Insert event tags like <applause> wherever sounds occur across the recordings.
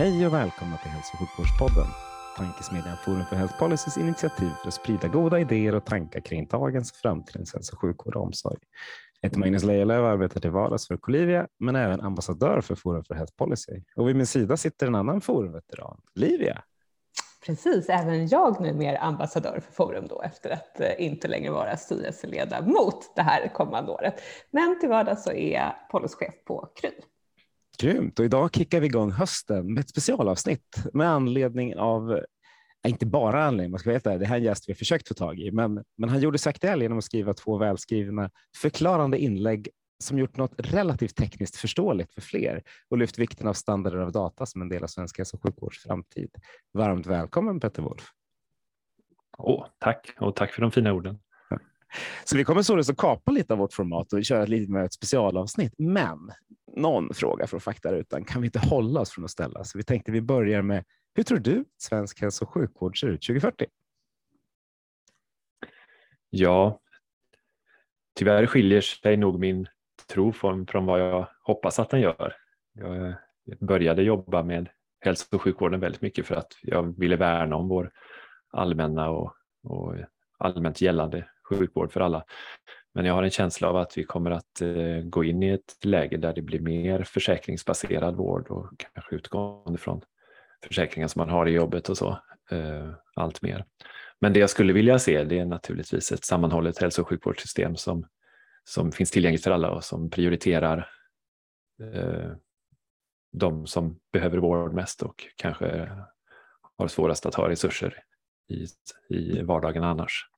Hej och välkomna till Hälso och sjukvårdspodden, tankesmedjan Forum för Health Policys initiativ för att sprida goda idéer och tankar kring dagens och framtidens hälso och sjukvård och omsorg. Jag heter Magnus Lejelöw och arbetar till vardags för Colivia, men även ambassadör för Forum för Health Policy. Och vid min sida sitter en annan forumveteran, Livia. Precis, även jag numera ambassadör för Forum då efter att eh, inte längre vara styrelseledamot det här kommande året. Men till vardags så är jag policychef på Kry. Grymt, och idag kickar vi igång hösten med ett specialavsnitt med anledning av eh, inte bara anledning, man ska veta det här är en gäst vi har försökt få tag i, men, men han gjorde sig aktuell genom att skriva två välskrivna förklarande inlägg som gjort något relativt tekniskt förståeligt för fler och lyft vikten av standarder av data som en del av svensk hälso och sjukvårds framtid. Varmt välkommen Petter Wolf. Åh, tack och tack för de fina orden. Så vi kommer således att kapa lite av vårt format och köra lite med ett specialavsnitt. Men någon fråga från faktarutan kan vi inte hålla oss från att ställa. Så vi tänkte vi börjar med hur tror du svensk hälso och sjukvård ser ut 2040? Ja, tyvärr skiljer sig nog min tro från, från vad jag hoppas att den gör. Jag började jobba med hälso och sjukvården väldigt mycket för att jag ville värna om vår allmänna och, och allmänt gällande sjukvård för alla. Men jag har en känsla av att vi kommer att eh, gå in i ett läge där det blir mer försäkringsbaserad vård och kanske utgående från försäkringar som man har i jobbet och så, eh, allt mer. Men det jag skulle vilja se det är naturligtvis ett sammanhållet hälso och sjukvårdssystem som, som finns tillgängligt för alla och som prioriterar eh, de som behöver vård mest och kanske har svårast att ha resurser i, i vardagen annars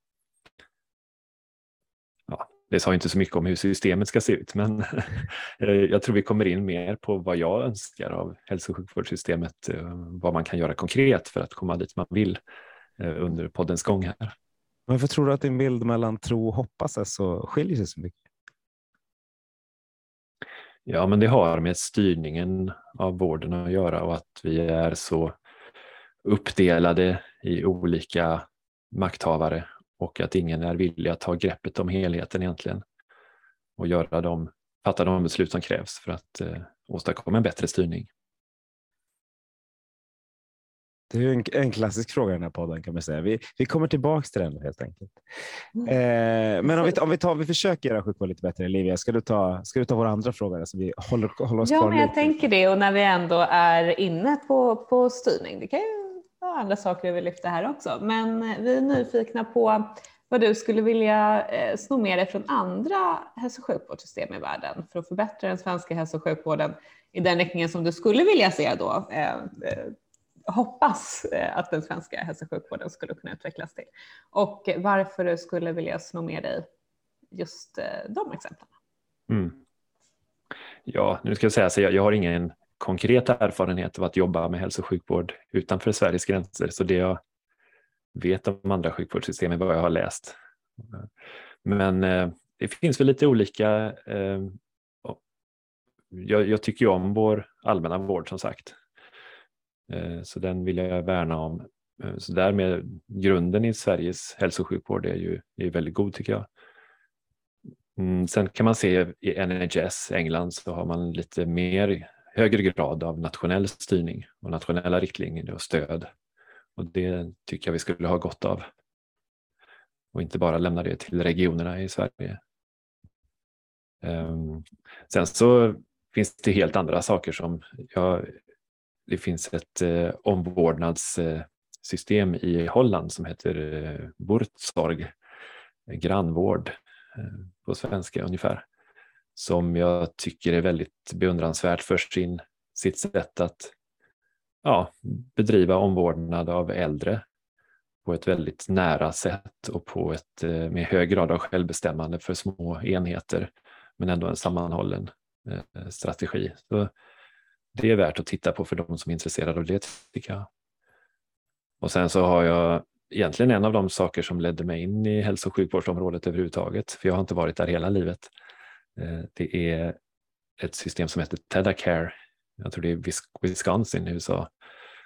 det sa inte så mycket om hur systemet ska se ut, men <laughs> jag tror vi kommer in mer på vad jag önskar av hälso och sjukvårdssystemet, eh, vad man kan göra konkret för att komma dit man vill eh, under poddens gång här. Varför tror du att din bild mellan tro och hoppas är så, skiljer sig så mycket? Ja, men det har med styrningen av vården att göra och att vi är så uppdelade i olika makthavare och att ingen är villig att ta greppet om helheten egentligen och göra de, fatta de beslut som krävs för att eh, åstadkomma en bättre styrning. Det är en, en, klassisk fråga i den här podden kan man säga. Vi, vi kommer tillbaka till den helt enkelt. Mm. Eh, men om vi, om vi, tar, vi försöker göra sjukvård lite bättre, Livia, ska du ta, ska du ta vår andra fråga? Så vi håller, håller oss ja, kvar men jag lite. tänker det och när vi ändå är inne på, på styrning, det kan ju och andra saker vi vill lyfta här också. Men eh, vi är nyfikna på vad du skulle vilja eh, sno med dig från andra hälso och sjukvårdssystem i världen för att förbättra den svenska hälso och sjukvården i den riktningen som du skulle vilja se då. Eh, eh hoppas eh, att den svenska hälso och sjukvården skulle kunna utvecklas till. Och varför du skulle vilja sno med dig just de exemplen. Mm. Ja, nu ska jag säga så jag, jag har ingen konkret erfarenhet av att jobba med hälso och sjukvård utanför Sveriges gränser. Så det jag vet om andra sjukvårdssystem är vad jag har läst. Men eh, det finns väl lite olika. Eh, jag, jag, tycker ju om vår allmänna vård som sagt. Eh, så den vill jag värna om. Så därmed grunden i Sveriges hälso och sjukvård är ju är väldigt god tycker jag. Mm, sen kan man se i NHS, England, så har man lite mer högre grad av nationell styrning och nationella riktlinjer och stöd. Och det tycker jag vi skulle ha gott av. Och inte bara lämna det till regionerna i Sverige. Ehm, sen så finns det helt andra saker som, ja, det finns ett eh, omvårdnadssystem i Holland som heter eh, Burtsorg, grannvård eh, på svenska ungefär som jag tycker är väldigt beundransvärt för sin, sitt sätt att ja, bedriva omvårdnad av äldre på ett väldigt nära sätt och på ett, eh, med hög grad av självbestämmande för små enheter, men ändå en sammanhållen eh, strategi. Så det är värt att titta på för de som är intresserade av det, tycker jag. Och sen så har jag egentligen en av de saker som ledde mig in i hälso och sjukvårdsområdet överhuvudtaget, för jag har inte varit där hela livet. Eh, det är ett system som heter Tedacare, jag tror det är Wisconsin i USA,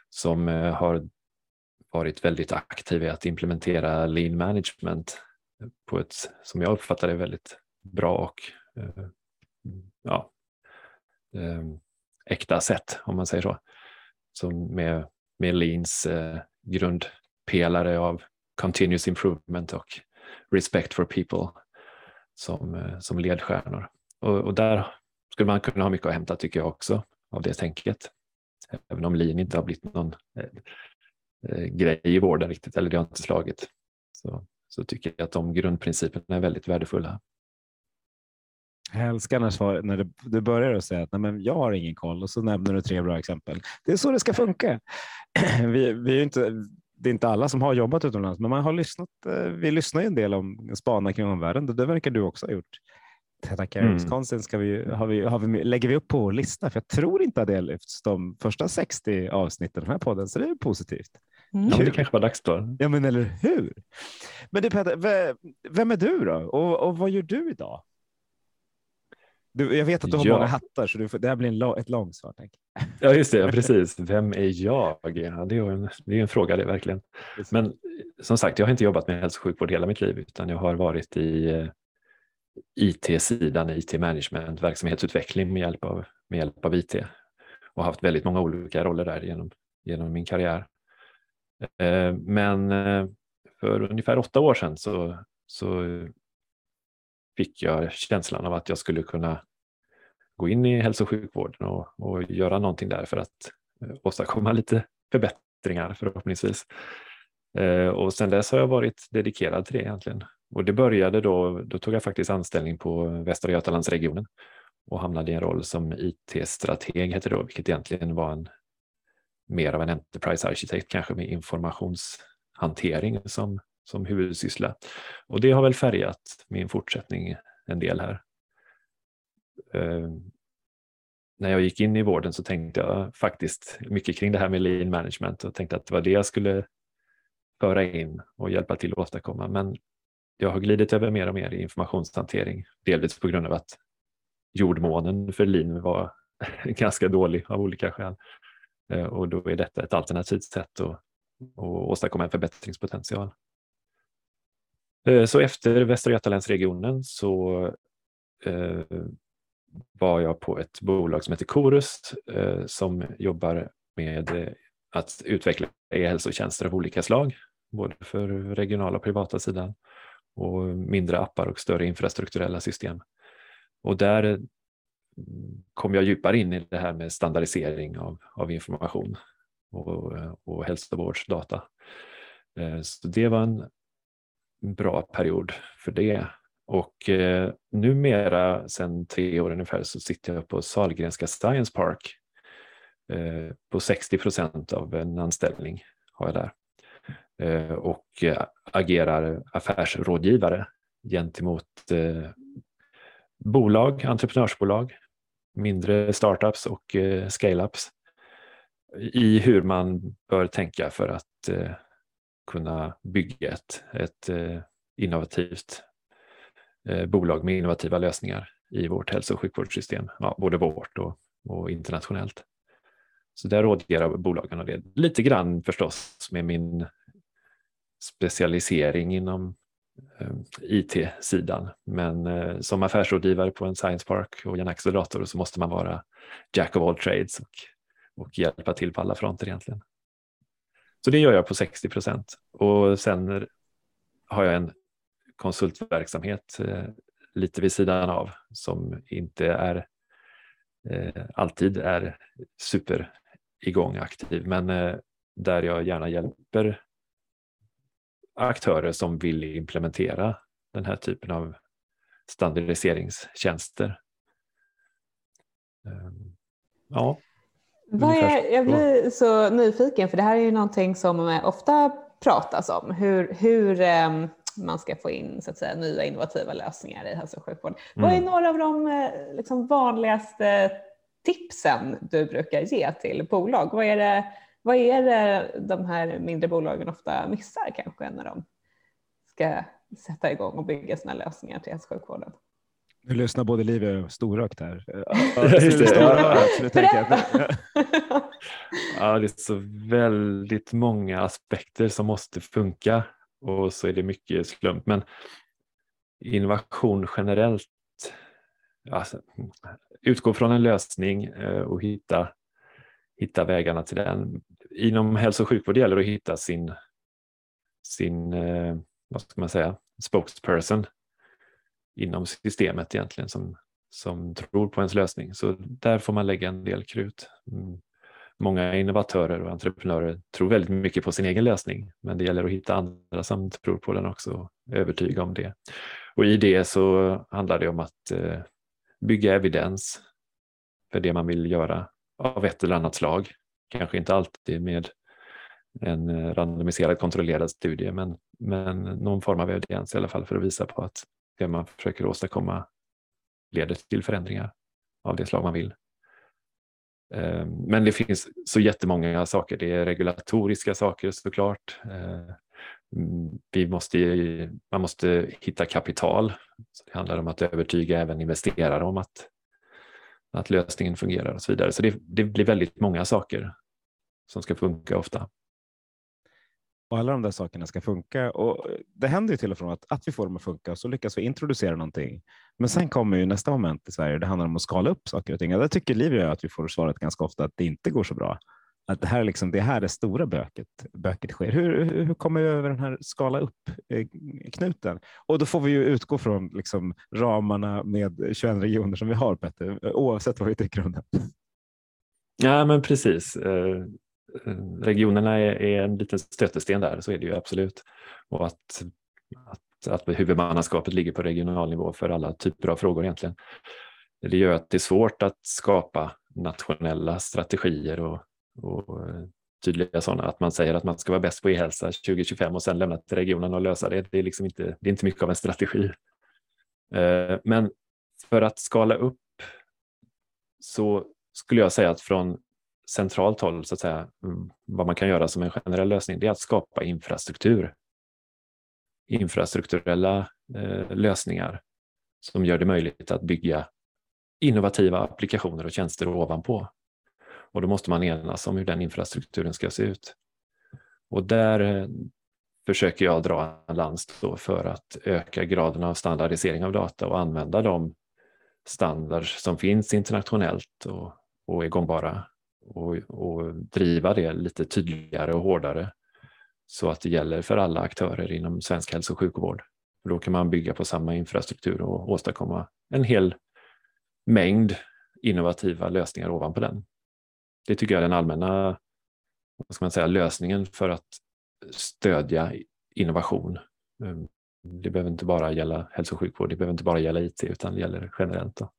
som eh, har varit väldigt aktiv i att implementera lean management på ett, som jag uppfattar det, väldigt bra och eh, ja, ehm, äkta sätt, om man säger så. Som med, med leans grundpelare av continuous improvement och respect for people som, eh, som ledstjärnor. Och, och där skulle man kunna ha mycket att hämta tycker jag också av det tänket. Även om lean inte har blivit någon Eh, eh grej i vården riktigt, eller det har inte slagit. Så, så tycker jag att de grundprinciperna är väldigt värdefulla. Jag älskar när, svar, när du, du börjar och säger att Nej, men jag har ingen koll och så nämner du tre bra exempel. Det är så det ska funka. <clears throat> Vi, vi är inte, det är inte alla som har jobbat utomlands, men man har lyssnat. Eh, vi lyssnar ju en del om spana kring omvärlden. Det verkar du också ha gjort. Tackar. Mm. Wisconsin ska vi, har vi, har vi, lägger vi upp på vår lista, för jag tror inte att det lyfts de första 60 avsnitten av den här podden, så det är positivt. Mm. Ja, det kanske var dags då. Ja, men eller hur? Men du Peter, vem är du då? Och, och vad gör du idag? Du, jag vet att du har ja. många hattar, så du får, det här blir en, ett långt svar. Tänk. <laughs> Ja, just det. Ja, precis. Vem är jag? Ja, det, är en, det är en fråga det verkligen. Men som sagt, jag har inte jobbat med hälso och sjukvård hela mitt liv, utan jag har varit i eh, IT-sidan, IT-management, verksamhetsutveckling med hjälp, av, med hjälp av IT och haft väldigt många olika roller där genom, genom min karriär. Eh, men eh, för ungefär åtta år sedan så, så fick jag känslan av att jag skulle kunna gå in i hälso och sjukvården och, och göra någonting där för att eh, åstadkomma lite förbättringar förhoppningsvis. Eh, och sedan dess har jag varit dedikerad till det egentligen. Och det började då, då tog jag faktiskt anställning på Västra Götalandsregionen och hamnade i en roll som IT-strateg, heter det då, vilket egentligen var en mer av en enterprise-arkitekt kanske med informationshantering som, som huvudsyssla. Och det har väl färgat min fortsättning en del här. Eh, när jag gick in i vården så tänkte jag faktiskt mycket kring det här med lean management och tänkte att det var det jag skulle föra in och hjälpa till att åstadkomma. Men jag har glidit över mer och mer i informationshantering, delvis på grund av att jordmånen för lean var <laughs> ganska dålig av olika skäl. Ehm, och då är detta ett alternativt sätt att, att åstadkomma en förbättringspotential. Eh, så efter Västra Götalandsregionen så eh, var jag på ett bolag som heter Corus eh, som jobbar med att utveckla e-hälsotjänster av olika slag, både för regionala och privata sidan och mindre appar och större infrastrukturella system. Och där mm, kom jag djupare in i det här med standardisering av, av information och, och hälsovårdsdata. Eh, så det var en bra period för det. Och eh, numera, sedan tre år ungefär, så sitter jag på Salgrenska Science Park. Eh, på 60 procent av en anställning har jag där. Eh, och eh, agerar affärsrådgivare gentemot eh, bolag, entreprenörsbolag mindre startups och eh, scale-ups i hur man bör tänka för att eh, kunna bygga ett, ett eh, innovativt eh, bolag med innovativa lösningar i vårt hälso och sjukvårdssystem, ja, både vårt och, och internationellt. Så där rådger bolagen och det lite grann förstås med min specialisering inom Eh, IT-sidan. Men eh, som affärsrådgivare på en Science Park och en accelerator så måste man vara jack of all trades och, och hjälpa till på alla fronter egentligen. Så det gör jag på 60 procent och sen har jag en konsultverksamhet eh, lite vid sidan av som inte är eh, alltid är super igång aktiv men eh, där jag gärna hjälper aktörer som vill implementera den här typen av standardiseringstjänster. Ehm, ja. Är, jag blir så nyfiken för det här är ju någonting som ofta pratas om, hur, hur eh, man ska få in så att säga, nya innovativa lösningar i hälso och sjukvård. Mm. Vad är några av de eh, liksom, vanligaste tipsen du brukar ge till bolag? Vad är, det, vad är det de här mindre bolagen ofta missar kanske när de ska sätta igång och bygga sina lösningar till hälso och sjukvården? Nu lyssnar både Livia och Storrök där. Ja, det är så väldigt många aspekter som måste funka och så är det mycket slump. Men innovation generellt, alltså, utgå från en lösning eh, och hitta, hitta vägarna till den. Inom hälso och sjukvård gäller det att hitta sin, sin eh, vad ska man säga, spokesperson inom systemet egentligen som, som tror på ens lösning. Så där får man lägga en del krut. Mm. Många innovatörer och entreprenörer tror väldigt mycket på sin egen lösning, men det gäller att hitta andra som tror på den också och övertyga om det. Och i det så handlar det om att eh, bygga evidens för det man vill göra av ett eller annat slag. Kanske inte alltid med en randomiserad kontrollerad studie, men, men någon form av evidens i alla fall för att visa på att det man försöker åstadkomma leder till förändringar av det slag man vill. Ehm, men det finns så jättemånga saker. Det är regulatoriska saker såklart. Ehm, vi måste, man måste hitta kapital. det handlar om att övertyga även investerare om att, att lösningen fungerar och så vidare. Så det, det blir väldigt många saker som ska funka ofta och alla de där sakerna ska funka. Och det händer ju till och från att, att vi får dem att funka och så lyckas vi introducera någonting. Men sen kommer ju nästa moment i Sverige. Det handlar om att skala upp saker och ting. Och där tycker Livia att vi får svaret ganska ofta att det inte går så bra. Att det här är liksom, det här det stora böket, böket sker. Hur, hur, hur kommer vi över den här skala upp-knuten? Eh, och då får vi ju utgå från liksom ramarna med 21 regioner som vi har, Petter, oavsett vad vi tycker om det. Ja, men precis. Eh, Regionerna är, är, en liten stötesten där, så är det ju absolut. Och att, att, att huvudmannaskapet ligger på regional nivå för alla typer av frågor egentligen. Det gör att det är svårt att skapa nationella strategier och, och eh, tydliga sådana. Att man säger att man ska vara bäst på e-hälsa 2025 och sen lämna till regionen och lösa det. Det är, liksom inte, det är inte mycket av en strategi. Eh, men för att skala upp så skulle jag säga att från centralt håll, så att säga, mm, vad man kan göra som en generell lösning, det är att skapa infrastruktur. Infrastrukturella eh, lösningar som gör det möjligt att bygga innovativa applikationer och tjänster ovanpå. Och då måste man enas om hur den infrastrukturen ska se ut. Och där eh, försöker jag dra en lans för att öka graden av standardisering av data och använda de standards som finns internationellt och, och är gångbara och, och driva det lite tydligare och hårdare så att det gäller för alla aktörer inom svensk hälso och sjukvård. då kan man bygga på samma infrastruktur och åstadkomma en hel mängd innovativa lösningar ovanpå den. Det tycker jag är den allmänna vad ska man säga, lösningen för att stödja innovation. Ehm, det behöver inte bara gälla hälso och sjukvård, det behöver inte bara gälla IT utan det gäller generellt. Då.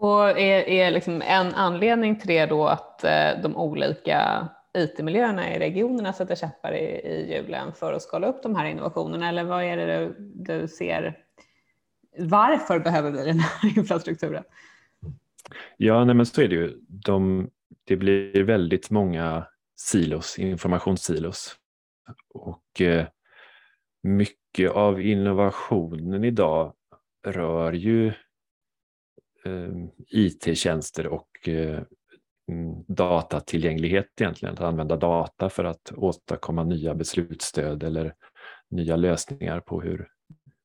Och är, är liksom en anledning till det då att eh, de olika IT-miljöerna i regionerna sätter käppar i, i hjulen för att skala upp de här innovationerna? Eller vad är det du, du ser? Varför behöver vi den här <laughs> infrastrukturen? Ja, nej men så är det ju. De, det blir väldigt många silos, informationssilos. Och eh, mycket av innovationen idag rör ju Eh, IT-tjänster och eh, mm, datatillgänglighet egentligen. Att använda data för att åstadkomma nya beslutsstöd eller nya lösningar på hur,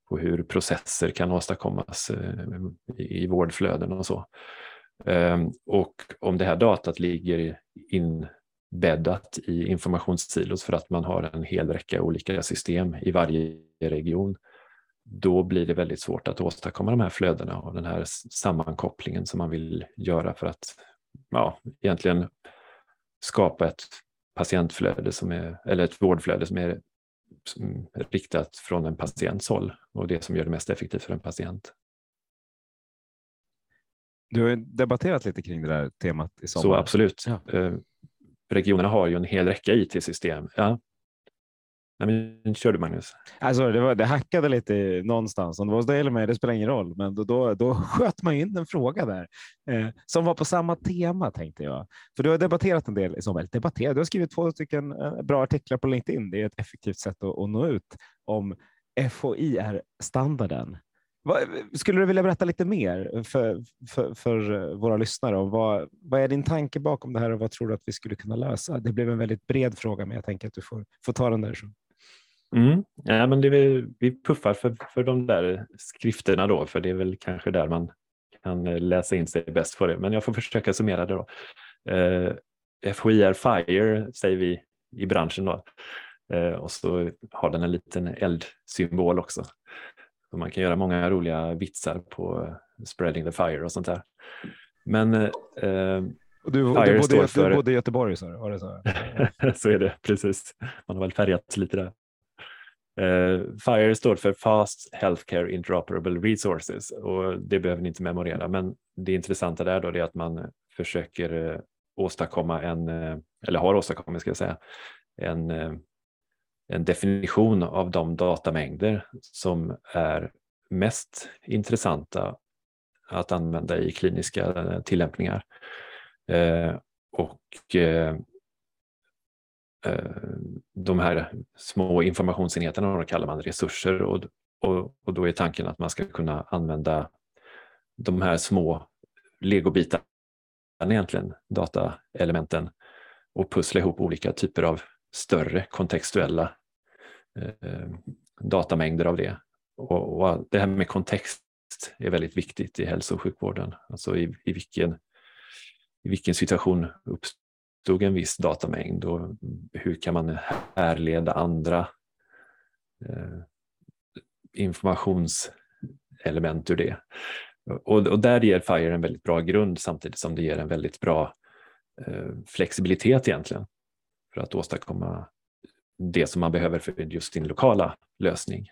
på hur processer kan åstadkommas eh, i vårdflöden och så. Ehm, och om det här datat ligger inbäddat i informationssilos för att man har en hel räcka olika system i varje region då blir det väldigt svårt att åstadkomma de här flödena och den här sammankopplingen som man vill göra för att ja, egentligen skapa ett patientflöde som är, eller ett vårdflöde som är, som är riktat från en patients håll och det som gör det mest effektivt för en patient. Du har debatterat lite kring det där temat i sommar. Så absolut. Ja. Eh, regionerna har ju en hel räcka IT-system. Ja. Nej, men, kör du Magnus. Alltså, det, var, det hackade lite någonstans. Om det var hos dig eller mig, det spelar ingen roll. Men då, då, då <laughs> sköt man in en fråga där eh, som var på samma tema tänkte jag. För du har debatterat en del, Samuel, debatterat. Du har skrivit två stycken eh, bra artiklar på LinkedIn. Det är ett effektivt sätt att, att nå ut om FOIR-standarden. Skulle du vilja berätta lite mer för, för, för eh, våra lyssnare? Och vad, vad är din tanke bakom det här och vad tror du att vi skulle kunna lösa? Det blev en väldigt bred fråga, men jag tänker att du får, får ta den därifrån. Mm. Ja, men är, vi puffar för, för de där skrifterna då, för det är väl kanske där man kan läsa in sig bäst för det. Men jag får försöka summera det då. Eh, FHIR FIRE säger vi i branschen då. Eh, och så har den en liten eldsymbol också. Så man kan göra många roliga vitsar på spreading the fire och sånt där. Men eh, och du, du, bodde, för... du bodde i Göteborg, så, var det så? <laughs> så är det, precis. Man har väl färgat lite där. Uh, FIRE står för Fast Healthcare Interoperable Resources och det behöver ni inte memorera, men det intressanta där då är att man försöker uh, åstadkomma en, uh, eller har åstadkommit ska jag säga, en, en definition av de datamängder som är mest intressanta att använda i kliniska tillämpningar. och Eh, de här små informationsenheterna de kallar man resurser och, och, och då är tanken att man ska kunna använda de här små legobitarna egentligen, dataelementen och pussla ihop olika typer av större kontextuella eh, datamängder av det. Och, och, det här med kontext är väldigt viktigt i hälso och sjukvården, alltså i, i, vilken, i vilken situation uppstår uppstod en viss datamängd och hur kan man härleda andra eh, informationselement ur det. Och, och, där ger FIRE en väldigt bra grund samtidigt som det ger en väldigt bra eh, flexibilitet egentligen för att åstadkomma det som man behöver för just sin lokala lösning.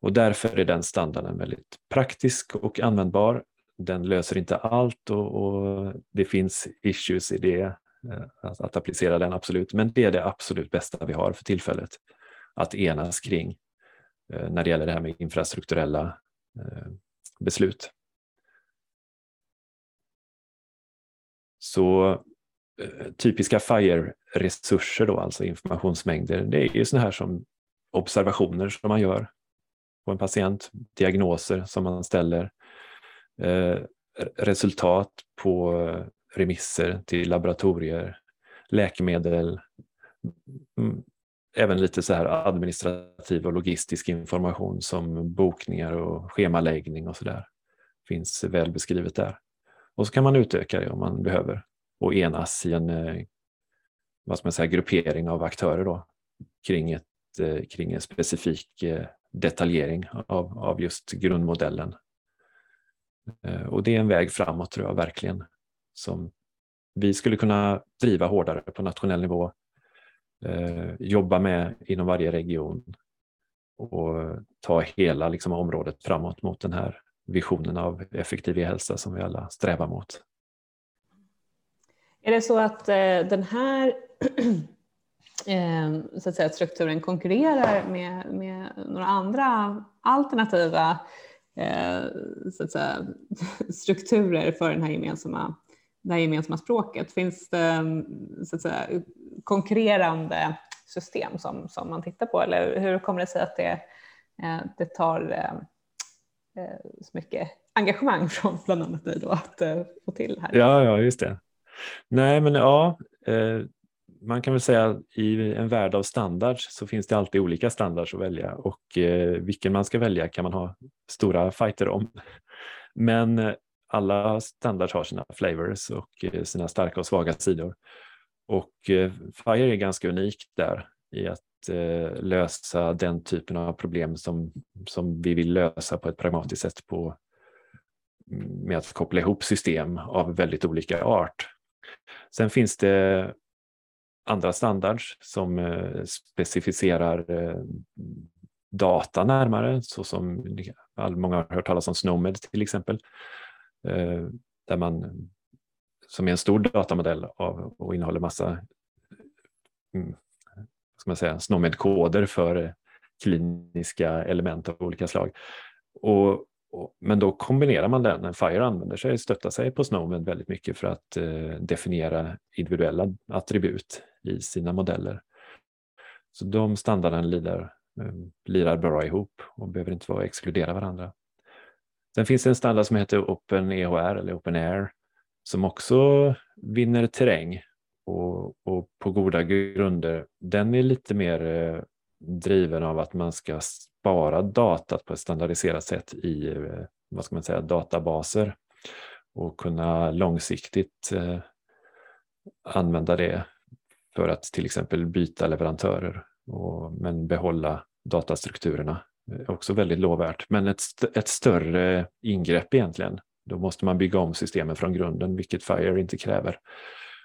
Och därför är den standarden väldigt praktisk och användbar. Den löser inte allt och, och det finns issues i det Eh, att, att applicera den, absolut. Men det är det absolut bästa vi har för tillfället att enas kring eh, när det gäller det här med infrastrukturella eh, beslut. Så typiska FIRE-resurser, då, alltså informationsmängder, det är ju sådana här som observationer som man gör på en patient, diagnoser som man ställer, resultat på remisser till laboratorier, läkemedel, mm, även lite så här administrativ och logistisk information som bokningar och schemaläggning och så där. Finns väl beskrivet där. Och så kan man utöka det om man behöver och enas i en eh, vad ska man säga, gruppering av aktörer då, kring, ett, eh, kring en specifik eh, detaljering av, av just grundmodellen. Och det är en väg framåt tror jag verkligen som vi skulle kunna driva hårdare på nationell nivå, eh, jobba med inom varje region och ta hela liksom, området framåt mot den här visionen av effektiv e-hälsa som vi alla strävar mot. Är det så att eh, den här <clears throat> eh, så att säga, strukturen konkurrerar med, med några andra alternativa eh, så att säga, <laughs> strukturer för den här gemensamma det här gemensamma språket? Finns det mm, så att säga, konkurrerande system som, som man tittar på eller hur kommer det sig att det, eh, det tar eh, eh, så mycket engagemang <laughs> från bland annat dig då att få till det här? Ja, ja, just det. Nej, men ja, man kan väl säga att i en värld av standards så finns det alltid olika standards att välja och vilken man ska välja kan man ha stora fighter om. Men alla standards har sina flavors och eh, sina starka och svaga sidor. Och eh, Fire är ganska unik där i att eh, lösa den typen av problem som, som vi vill lösa på ett pragmatiskt sätt på, mm, med att koppla ihop system av väldigt olika art. Sen finns det andra standards som specificerar data närmare, så som många har hört talas om Snowmed till exempel. Eh, där man, som är en stor datamodell av, och innehåller massa mm, ska man säga, SNOMED-koder för kliniska element av olika slag. Och, och, men då kombinerar man den, FIRE använder sig, stöttar sig på SNOMED väldigt mycket för att eh, definiera individuella attribut i sina modeller. Så de standarderna lirar, eh, lirar bra ihop och behöver inte vara exkludera varandra. Sen finns det en standard som heter OpenEHR eller OpenAir som också vinner terräng och, och, på goda grunder. Den är lite mer eh, driven av att man ska spara datat på ett standardiserat sätt i eh, vad ska man säga, databaser och kunna långsiktigt eh, använda det för att till exempel byta leverantörer och, men behålla datastrukturerna. Eh, också väldigt lovvärt, men ett, ett större ingrepp egentligen. Då måste man bygga om systemen från grunden, vilket Fire inte kräver.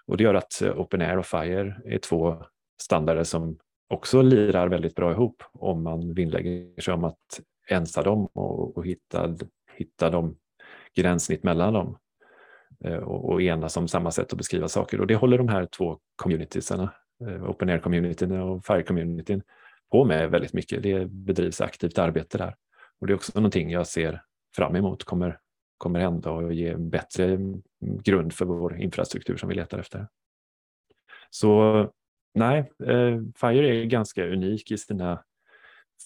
Och det gör att eh, OpenAir och Fire är två standarder som också lirar väldigt bra ihop om man vinnlägger sig om att ensa dem och, och hitta, hitta de gränssnitt mellan dem eh, och, och enas om samma sätt att beskriva saker. Och det håller de här två communitiesarna, OpenAir-communityn och Fire-communityn, på med väldigt mycket. Det bedrivs aktivt arbete där. Och det är också någonting jag ser fram emot kommer, kommer hända och ge bättre grund för vår infrastruktur som vi letar efter. Så nej, eh, Fire är ganska unik i sina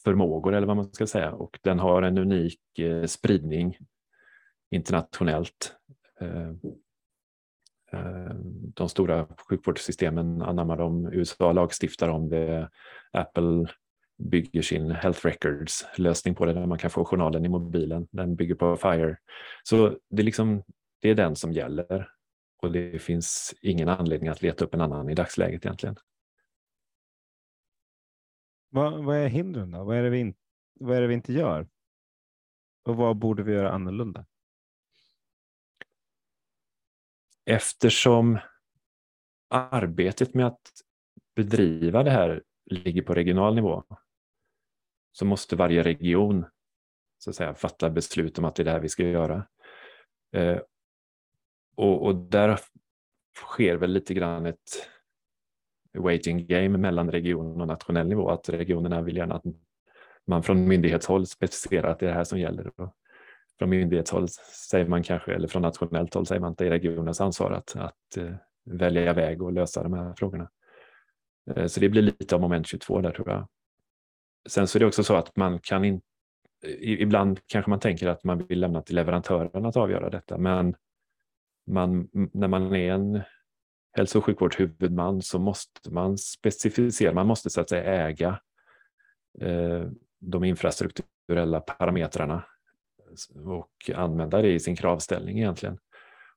förmågor eller vad man ska säga och den har en unik eh, spridning internationellt. Eh, Eh, de stora sjukvårdssystemen anammar dem, USA lagstiftar om det, Apple bygger sin Health Records-lösning på det där man kan få journalen i mobilen. Den bygger på Fire. Så det är, liksom, det är den som gäller och det finns ingen anledning att leta upp en annan i dagsläget egentligen. Vad, vad är hindren då? Vad är, det vi in, vad är det vi inte gör? Och vad borde vi göra annorlunda? Eftersom arbetet med att bedriva det här ligger på regional nivå så måste varje region så att säga, fatta beslut om att det är det här vi ska göra. Eh, och, och, där sker väl lite grann ett waiting game mellan region och nationell nivå, att regionerna vill gärna att man från myndighetshåll specificerar att det är det här som gäller. Och från myndighetshåll säger man kanske, eller från nationellt håll säger man att det är regionens ansvar att, att uh, välja väg och lösa de här frågorna. Uh, så det blir lite av moment 22 där tror jag. Sen så är det också så att man kan inte, ibland kanske man tänker att man vill lämna till leverantören att avgöra detta, men man, när man är en hälso och sjukvårdshuvudman så måste man specificera, man måste så att säga äga eh, de infrastrukturella parametrarna och använda det i sin kravställning egentligen.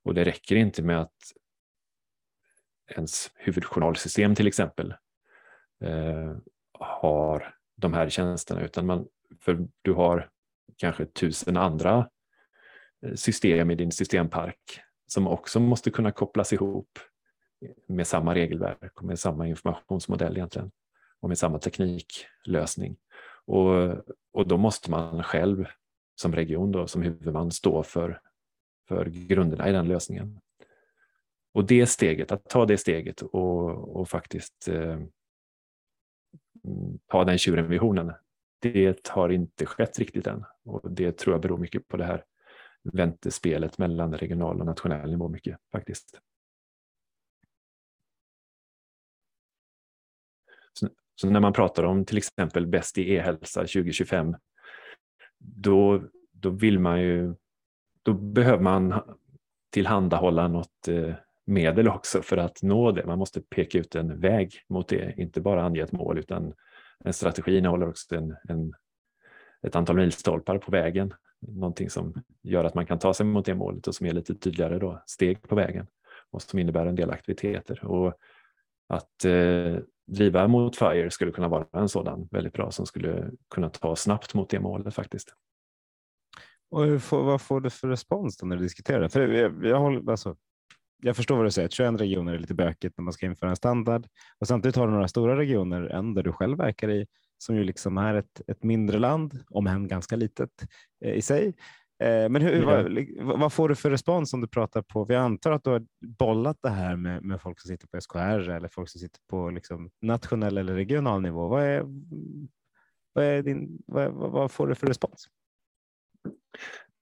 Och det räcker inte med att ens huvudjournalsystem till exempel eh, har de här tjänsterna utan man, för du har kanske tusen andra eh, system i din systempark som också måste kunna kopplas ihop med samma regelverk och med samma informationsmodell egentligen och med samma tekniklösning. Och, och då måste man själv som region, då, som huvudman, stå för, för grunderna i den lösningen. Och det steget, att ta det steget och, och faktiskt eh, mm, ta den tjuren vid hornen, det har inte skett riktigt än. Och det tror jag beror mycket på det här väntespelet mellan regional och nationell nivå mycket faktiskt. Så, så när man pratar om till exempel bäst i e-hälsa 2025, då, då vill man ju, då behöver man tillhandahålla något eh, medel också för att nå det. Man måste peka ut en väg mot det, inte bara ange ett mål utan en strategi innehåller också en, en, ett antal milstolpar på vägen. Någonting som gör att man kan ta sig mot det målet och som är lite tydligare då, steg på vägen och som innebär en del aktiviteter. Och att eh, driva mot FIRE skulle kunna vara en sådan väldigt bra som skulle kunna ta snabbt mot det målet faktiskt. Och får, vad får du för respons när du diskuterar det? För jag, jag, håller, alltså, jag förstår vad du säger, 21 regioner är lite bökigt när man ska införa en standard och samtidigt har du några stora regioner, en där du själv verkar i, som ju liksom är ett, ett mindre land, om än ganska litet eh, i sig, men hur, vad, vad, får du för respons om du pratar på, vi antar att du har bollat det här med, med folk som sitter på SKR eller folk som sitter på liksom nationell eller regional nivå. Vad, är, vad, är din, vad, vad får du för respons?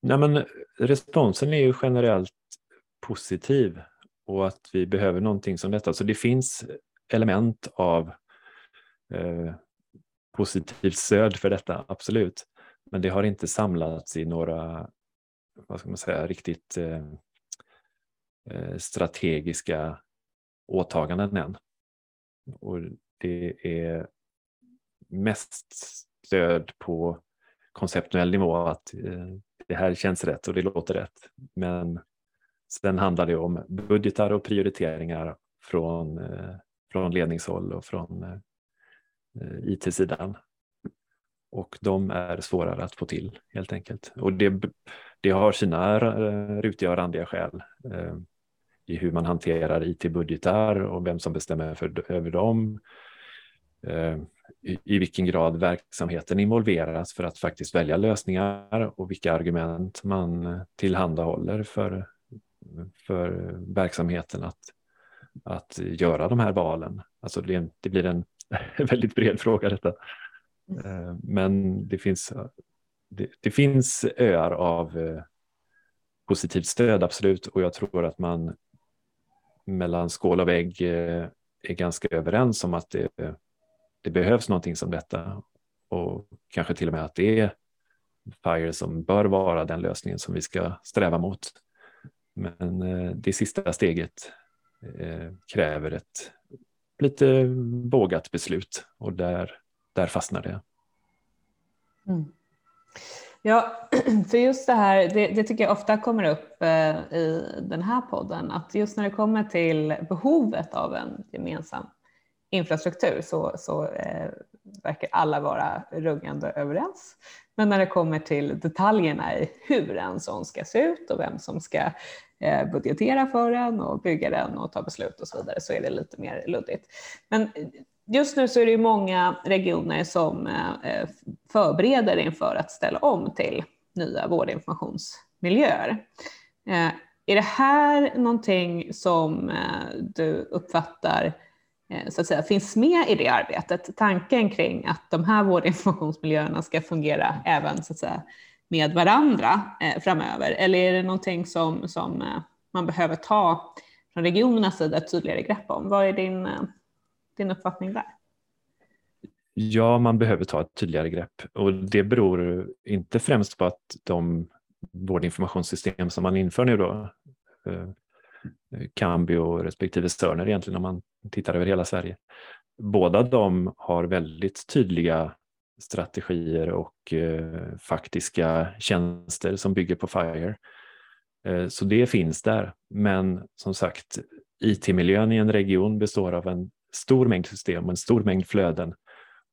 Nej, men responsen är ju generellt positiv och att vi behöver någonting som detta. Så det finns element av eh, positivt stöd för detta, absolut. Men det har inte samlats i några, vad ska man säga, riktigt eh, eh, strategiska åtaganden än. Och det är mest stöd på konceptuell nivå att eh, det här känns rätt och det låter rätt. Men sen handlar det om budgetar och prioriteringar från, eh, från ledningshåll och från eh, eh IT-sidan. Och de är svårare att få till helt enkelt. Och det, det har sina eh, rutiga och randiga skäl eh, i hur man hanterar IT-budgetar och vem som bestämmer för, över dem eh, i, vilken grad verksamheten involveras för att faktiskt välja lösningar och vilka argument man tillhandahåller för, för verksamheten att, att göra de här valen. Alltså det, det blir en <laughs> väldigt bred fråga detta. Eh, men det finns, det, det finns öar av eh, positivt stöd, absolut, och jag tror att man mellan skål och vägg eh, är ganska överens om att det det behövs någonting som detta. Och kanske till och med att det är FIRE som bör vara den lösningen som vi ska sträva mot. Men det sista steget kräver ett lite vågat beslut. Och där, där fastnar det. Mm. Ja, <clears throat> för just det här, det, det, tycker jag ofta kommer upp eh, i den här podden, att just när det kommer till behovet av en gemensam infrastruktur så, så eh, verkar alla vara rungande överens. Men när det kommer till detaljerna i hur en sån ska se ut och vem som ska eh, budgetera för den och bygga den och ta beslut och så vidare så är det lite mer luddigt. Men just nu så är det ju många regioner som eh, eh, förbereder inför att ställa om till nya vårdinformationsmiljöer. Eh, är det här någonting som du uppfattar så att säga, finns med i det arbetet. Tanken kring att de här vårdinformationsmiljöerna ska fungera även så att säga, med varandra framöver. Eller är det någonting som, som man behöver ta från regionernas sida ett tydligare grepp om? Vad är din, din uppfattning där? Ja, man behöver ta ett tydligare grepp och det beror inte främst på att de vårdinformationssystem som man inför nu då eh, Cambio respektive Sörner egentligen om man tittar över hela Sverige. Båda de har väldigt tydliga strategier och eh, faktiska tjänster som bygger på FIRE. Eh, så det finns där. Men som sagt, IT-miljön i en region består av en stor mängd system och en stor mängd flöden.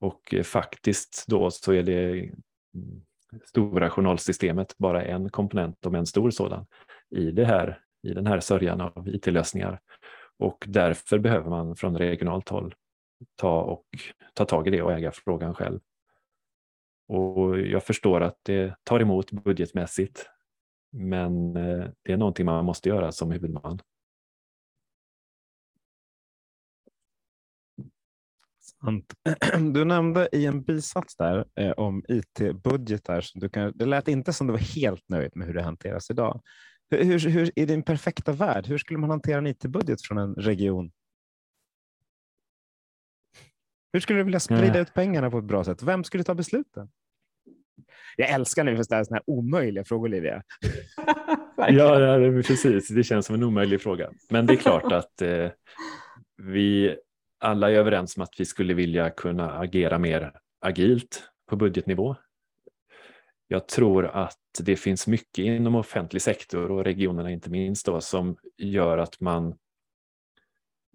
Och eh, faktiskt då så är det mm, stora journalsystemet bara en komponent, om en stor sådan, i det här i den här sörjan av IT-lösningar. Och därför behöver man från regionalt håll ta, och, ta tag i det och äga frågan själv. Och jag förstår att det tar emot budgetmässigt, men eh, det är någonting man måste göra som huvudman. <clears throat> Du nämnde i en bisats där eh, om IT-budgetar. Det lät inte som du var helt nöjd med hur det hanteras idag. Hur, hur, I din perfekta värld, hur skulle man hantera en IT-budget från en region? Hur skulle du vilja sprida ut pengarna på ett bra sätt? Vem skulle ta besluten? Jag älskar när vi får ställa sådana här omöjliga frågor, Livia. <laughs> ja, ja, precis. Det känns som en omöjlig fråga. Men det är klart att eh, vi alla är överens om att vi skulle vilja kunna agera mer agilt på budgetnivå. Jag tror att det finns mycket inom offentlig sektor och regionerna inte minst då, som gör att man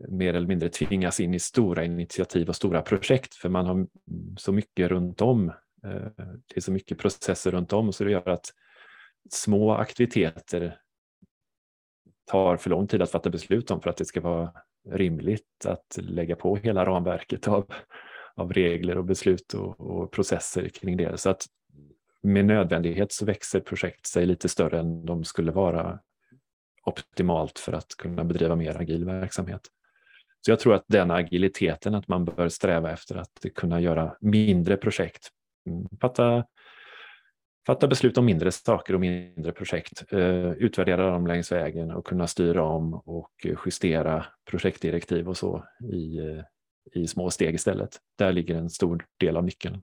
mer eller mindre tvingas in i stora initiativ och stora projekt för man har så mycket runt om. Eh, det är så mycket processer runt om så det gör att små aktiviteter tar för lång tid att fatta beslut om för att det ska vara rimligt att lägga på hela ramverket av, av regler och beslut och, och processer kring det. Så att med nödvändighet så växer projekt sig lite större än de skulle vara optimalt för att kunna bedriva mer agil verksamhet. Så jag tror att den agiliteten, att man bör sträva efter att kunna göra mindre projekt, fatta, fatta beslut om mindre saker och mindre projekt, eh, utvärdera dem längs vägen och kunna styra om och eh, justera projektdirektiv och så i, eh, i små steg istället. Där ligger en stor del av nyckeln.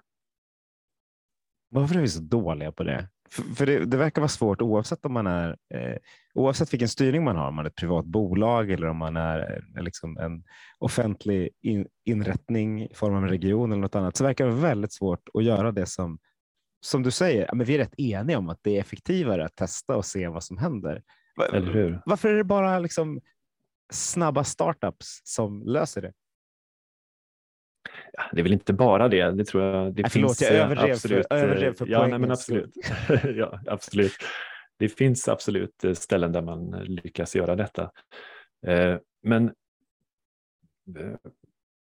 Varför är vi så dåliga på det? För, för det, det, verkar vara svårt oavsett om man är eh, oavsett vilken styrning man har, om man är ett privat bolag eller om man är eh, liksom en offentlig in, inrättning i form av en region eller något annat, så verkar det vara väldigt svårt att göra det som som du säger, men vi är rätt eniga om att det är effektivare att testa och se vad som händer. Eller hur? Varför är det bara liksom snabba startups som löser det? Ja, det är väl inte bara det. Det tror jag. Det finns, förlåt, jag överdrev absolut, för, överdrev för ja, nej, men absolut. <laughs> ja, absolut. Det finns absolut eh, ställen där man lyckas göra detta. Eh, men eh,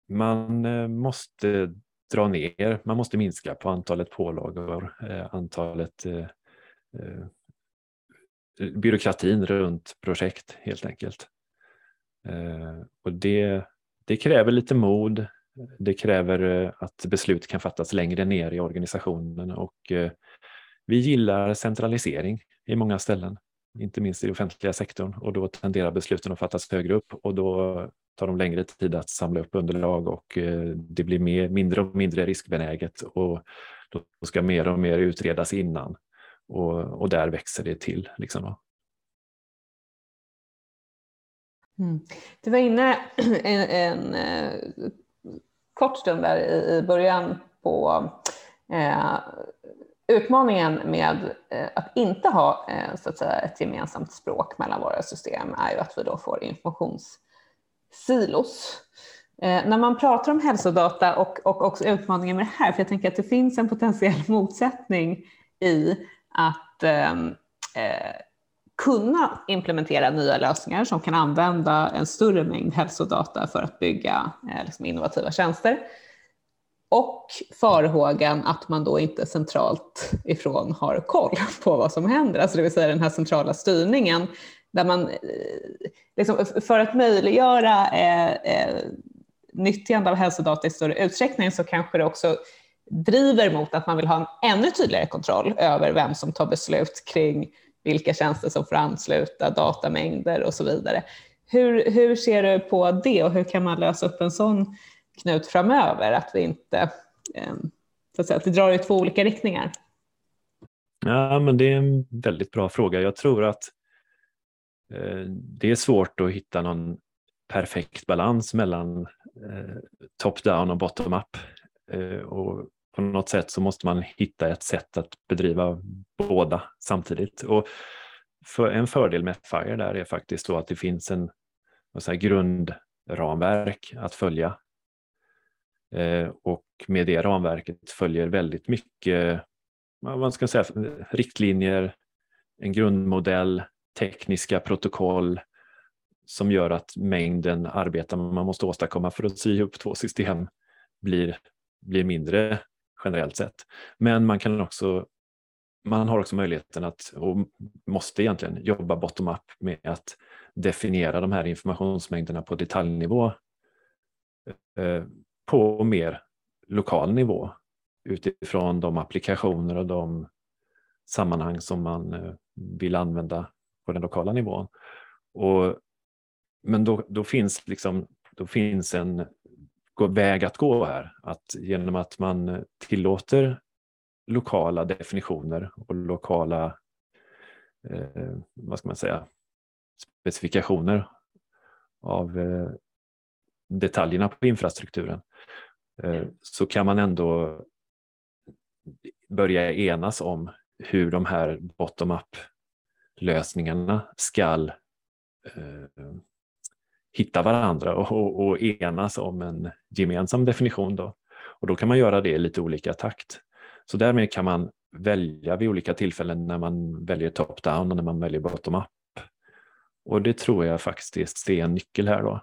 man måste dra ner, man måste minska på antalet pålagor, eh, antalet eh, eh, byråkratin runt projekt helt enkelt. Och det, det kräver lite mod, det kräver att beslut kan fattas längre ner i organisationen. Och vi gillar centralisering i många ställen, inte minst i offentliga sektorn. Och då tenderar besluten att fattas högre upp. Och då tar de längre tid att samla upp underlag och eh, det blir mer, mindre och mindre riskbenäget och då ska mer och mer utredas innan och, och där växer det till. Liksom. Mm. Du var inne <clears throat> en, en eh, kort stund där i, början på eh, utmaningen med eh, att inte ha så att säga, ett gemensamt språk mellan våra system är ju att vi då får informations silos. Eh, när man pratar om hälsodata och, och också utmaningen med det här, för jag tänker att det finns en potentiell <laughs> motsättning i att eh, eh, kunna implementera nya lösningar som kan använda en större mängd hälsodata för att bygga eh, liksom innovativa tjänster. Och farhågan att man då inte centralt ifrån har koll <laughs> på vad som händer, alltså det vill säga den här centrala styrningen där man eh, liksom, för att möjliggöra eh, eh, nyttjande av hälsodata i större utsträckning så kanske det också driver mot att man vill ha en ännu tydligare kontroll över vem som tar beslut kring vilka tjänster som får ansluta, datamängder och så vidare. Hur, hur ser du på det och hur kan man lösa upp en sån knut framöver? Att vi inte eh, så att, säga, att vi drar i två olika riktningar. Ja, men det är en väldigt bra fråga. Jag tror att eh, Eh, det är svårt att hitta någon perfekt balans mellan eh, top-down och bottom-up. Eh, och på något sätt så måste man hitta ett sätt att bedriva båda samtidigt. Och för en fördel med FIRE där är faktiskt då att det finns en här, grundramverk att följa. Eh, och med det ramverket följer väldigt mycket vad ska säga, riktlinjer, en grundmodell, tekniska protokoll som gör att mängden arbete man måste åstadkomma för att sy ihop två system blir, blir mindre generellt sett. Men man kan också man har också möjligheten att, och måste egentligen, jobba bottom-up med att definiera de här informationsmängderna på detaljnivå eh, på mer lokal nivå utifrån de applikationer och de sammanhang som man eh, vill använda på den lokala nivån. Och, men då, då, finns liksom, då finns en väg att gå här. Att genom att man tillåter lokala definitioner och lokala eh, vad ska man säga, specifikationer av eh, detaljerna på infrastrukturen eh, så kan man ändå börja enas om hur de här bottom-up lösningarna ska eh, hitta varandra och, och, och, enas om en gemensam definition. Då. Och då kan man göra det i lite olika takt. Så därmed kan man välja vid olika tillfällen när man väljer top-down och när man väljer bottom-up. Och det tror jag faktiskt är en nyckel här då.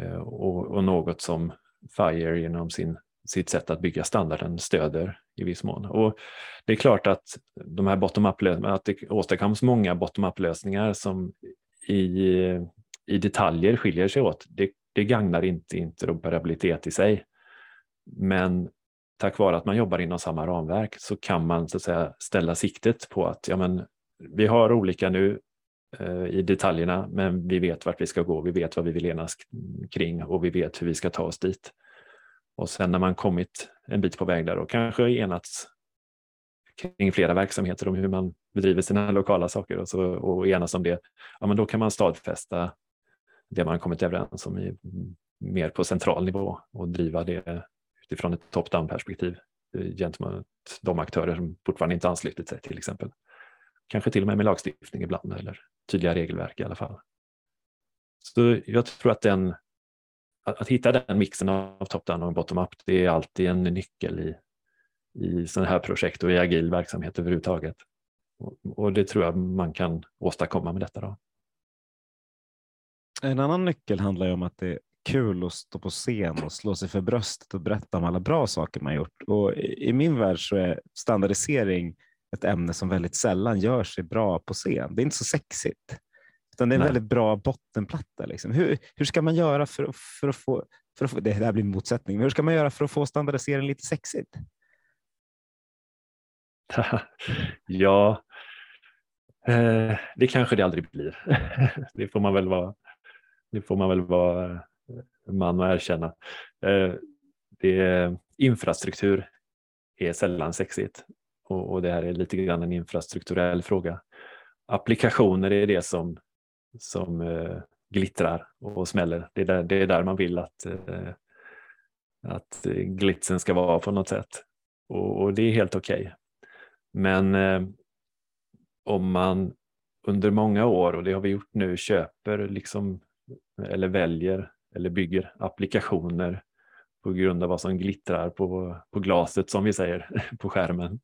Eh, och, och något som FIRE genom sin sitt sätt att bygga standarden stöder i viss mån. Och det är klart att de här bottom-up att det åstadkoms många bottom-up-lösningar som i, i detaljer skiljer sig åt. Det, det gagnar inte interoperabilitet i sig. Men tack vare att man jobbar inom samma ramverk så kan man så att säga, ställa siktet på att ja, men, vi har olika nu eh, i detaljerna, men vi vet vart vi ska gå, vi vet vad vi vill enas kring och vi vet hur vi ska ta oss dit. Och sen när man kommit en bit på väg där och kanske enats kring flera verksamheter om hur man bedriver sina <laughs> lokala saker och, så, och enas om det, ja, men då kan man stadfästa det man kommit överens om i, mer på central nivå och driva det utifrån ett top-down perspektiv eh, gentemot de aktörer som fortfarande inte anslutit sig till exempel. Kanske till och med med lagstiftning ibland eller tydliga regelverk i alla fall. Så jag tror att den, att, att hitta den mixen av top-down och bottom-up, det är alltid en nyckel i, i sådana här projekt och i agil verksamhet överhuvudtaget. Och, och det tror jag man kan åstadkomma med detta. Då. En annan nyckel handlar ju om att det är kul att stå på scen och slå sig för bröstet och berätta om alla bra saker man gjort. Och I min värld så är standardisering ett ämne som väldigt sällan gör sig bra på scen. Det är inte så sexigt, utan det är en Nej. väldigt bra bottenplatta. Liksom. Hur, hur ska man göra för, för, att få, för att få, det här blir en motsättning, men hur ska man göra för att få standardisering lite sexigt? <laughs> ja, eh, det kanske det aldrig blir. <laughs> det får man väl vara, det får man väl vara eh, man och erkänna. Eh, det, infrastruktur är sällan sexigt och, och det här är lite grann en infrastrukturell fråga. Applikationer är det som, som eh, glittrar och smäller. Det är där, det är där man vill att, eh, att glitsen ska vara på något sätt. Och, och det är helt okej. Okay. Men eh, om man under många år, och det har vi gjort nu, köper liksom, eller väljer eller bygger applikationer på grund av vad som glittrar på, på glaset som vi säger <laughs> på skärmen eh,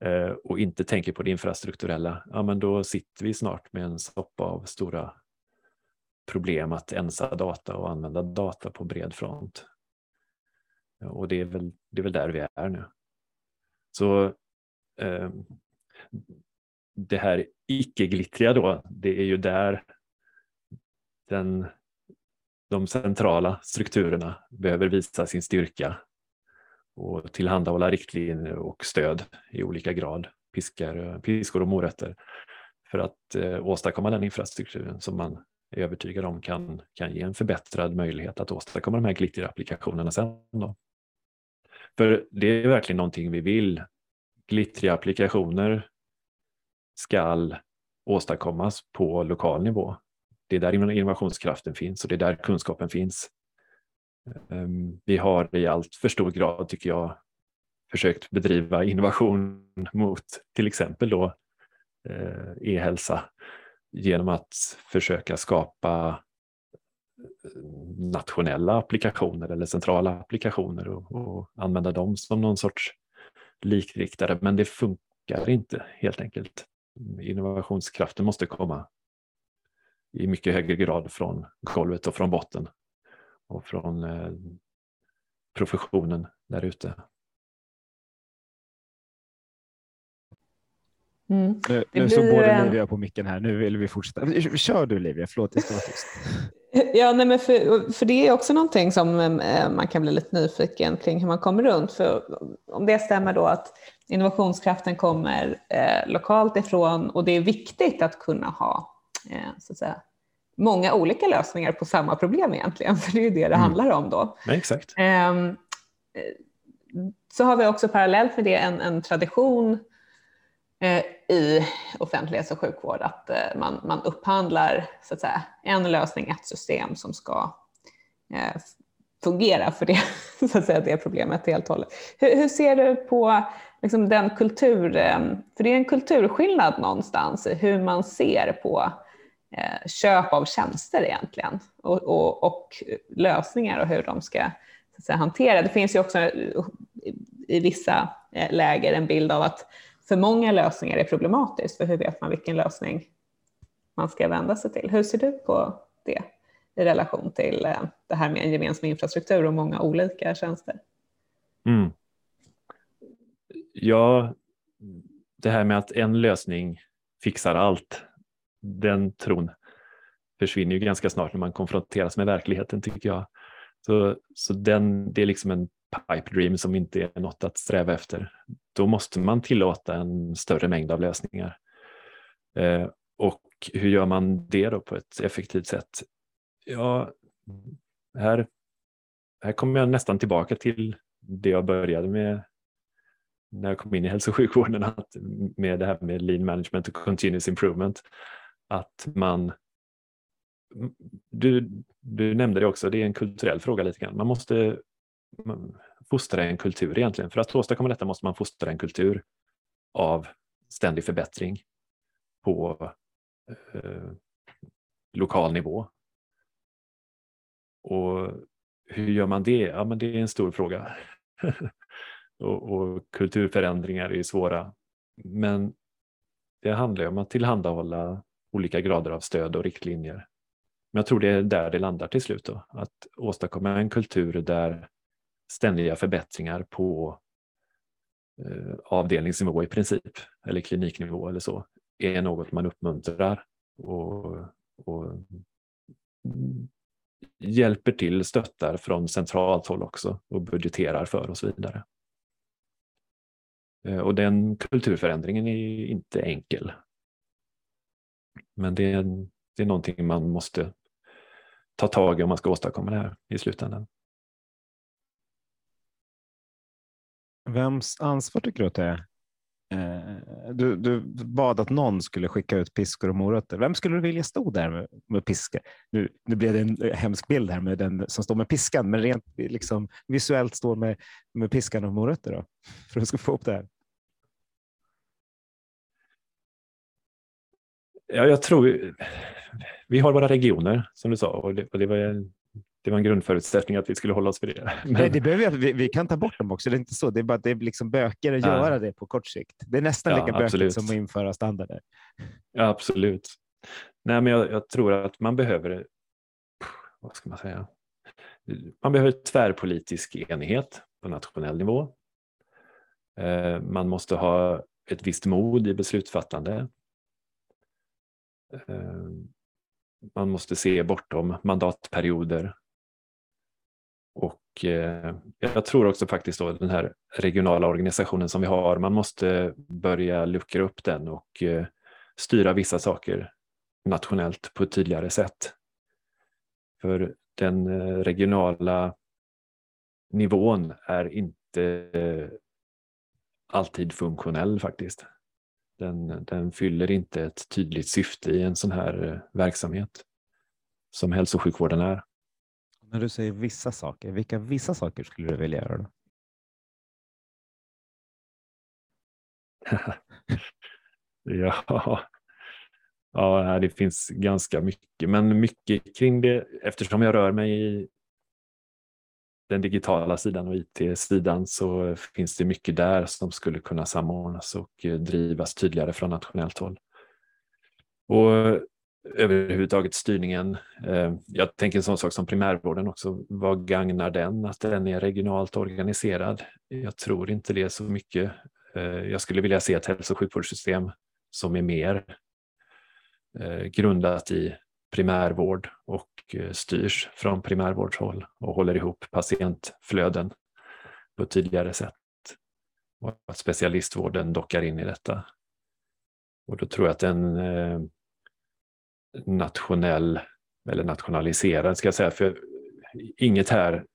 Eh, och inte tänker på det infrastrukturella, ja men då sitter vi snart med en soppa av stora problem att ensa data och använda data på bred front. Och det är väl, det är väl där vi är nu. Så eh, det här icke-glittriga då, det är ju där den de centrala strukturerna behöver visa sin styrka och tillhandahålla riktlinjer och stöd i olika grad, piskar, piskor och morötter, för att eh, åstadkomma den infrastrukturen som man är övertygad om kan, kan ge en förbättrad möjlighet att åstadkomma de här glittriga applikationerna sen. Då. För det är verkligen någonting vi vill. Glittriga applikationer ska åstadkommas på lokal nivå det är där innovationskraften finns och det är där kunskapen finns. Ehm, vi har i allt för stor grad, tycker jag, försökt bedriva innovation mot till exempel då eh, e-hälsa genom att försöka skapa eh, nationella applikationer eller centrala applikationer och, och, använda dem som någon sorts likriktare. Men det funkar inte helt enkelt. Innovationskraften måste komma i mycket högre grad från golvet och från botten och från eh, professionen där ute. Mm. Nu, nu så både Livia på micken här. Nu vill vi fortsätta. Kör du Livia, förlåt jag ska vara tyst. <laughs> Ja, nej, men för, för det är också någonting som eh, man kan bli lite nyfiken kring hur man kommer runt. För om det stämmer då att innovationskraften kommer eh, lokalt ifrån och det är viktigt att kunna ha eh, så att säga, många olika lösningar på samma problem egentligen, <laughs> för det är ju det det mm. handlar om då. Ja, exakt. Ehm, så har vi också parallellt med det en, en tradition eh, i offentlighets och sjukvård att eh, man, man upphandlar så att säga, en lösning, ett system som ska eh, fungera för det, <laughs> så att säga, det problemet helt och hållet. Hur, hur ser du på liksom, den kultur, för det är en kulturskillnad någonstans i hur man ser på eh, Eh, köp av tjänster egentligen och, och, och, lösningar och hur de ska så att säga, hantera. Det finns ju också eh, i vissa eh, läger en bild av att för många lösningar är problematiskt, för hur vet man vilken lösning man ska vända sig till? Hur ser du på det i relation till det här med en gemensam infrastruktur och många olika tjänster? Mm. Ja, det här med att en lösning fixar allt, den tron försvinner ju ganska snart när man konfronteras med verkligheten tycker jag. Så, så den, det är liksom en pipe dream som inte är något att sträva efter. Då måste man tillåta en större mängd av lösningar. Eh, och hur gör man det då på ett effektivt sätt? Ja, här, här kommer jag nästan tillbaka till det jag började med när jag kom in i hälso och sjukvården att med det här med lean management och continuous improvement. Att man, du, du nämnde det också, det är en kulturell fråga lite grann. Man måste fostra en kultur egentligen. För att åstadkomma detta måste man fostra en kultur av ständig förbättring på eh, lokal nivå. Och hur gör man det? Ja, men det är en stor fråga. <laughs> och, och, kulturförändringar är svåra. Men det handlar om att tillhandahålla olika grader av stöd och riktlinjer. Men jag tror det är där det landar till slut. Då, att åstadkomma en kultur där ständiga förbättringar på eh, avdelningsnivå i princip, eller kliniknivå eller så, är något man uppmuntrar och, och hjälper till, stöttar från centralt håll också och budgeterar för och så vidare. Eh, och den kulturförändringen är inte enkel. Men det är, det är någonting man måste ta tag i om man ska åstadkomma det här i slutändan. Vems ansvar tycker du att det är? Eh, du, du bad att någon skulle skicka ut piskor och morötter. Vem skulle du vilja stå där med, med piska? Nu, nu blev det en hemsk bild här med den som står med piskan, men rent liksom, visuellt står med, med piskan och morötter då, för att ska få upp det här. Ja, jag tror vi har våra regioner som du sa och det, och det var det var en grundförutsättning att vi skulle hålla oss för det. Men... Nej, det behöver vi, vi kan ta bort dem också. Det är inte så. Det är bara det är liksom bökigare att ja. göra det på kort sikt. Det är nästan ja, lika bökigt som att införa standarder. Ja, absolut. Nej, men jag, jag, tror att man behöver, vad ska man säga, man behöver tvärpolitisk enighet på nationell nivå. Eh, man måste ha ett visst mod i beslutsfattande. Eh, man måste se bortom mandatperioder och eh, jag tror också faktiskt då den här regionala organisationen som vi har, man måste börja luckra upp den och eh, styra vissa saker nationellt på ett tydligare sätt. För den regionala nivån är inte alltid funktionell faktiskt. Den, den fyller inte ett tydligt syfte i en sån här verksamhet som hälso och sjukvården är. När du säger vissa saker, vilka vissa saker skulle du vilja göra? Då? <laughs> ja. ja, det finns ganska mycket, men mycket kring det eftersom jag rör mig i den digitala sidan och IT-sidan så finns det mycket där som skulle kunna samordnas och eh, drivas tydligare från nationellt håll. Och överhuvudtaget styrningen. Eh, jag tänker en sån sak som primärvården också. Vad gagnar den att den är regionalt organiserad? Jag tror inte det så mycket. Eh, jag skulle vilja se ett hälso och sjukvårdssystem som är mer grundat i primärvård och eh, styrs från primärvårdshåll och håller ihop patientflöden på ett tydligare sätt. Och att specialistvården dockar in i detta. Och då tror jag att en eh, nationell eller nationaliserad ska jag säga, för inget här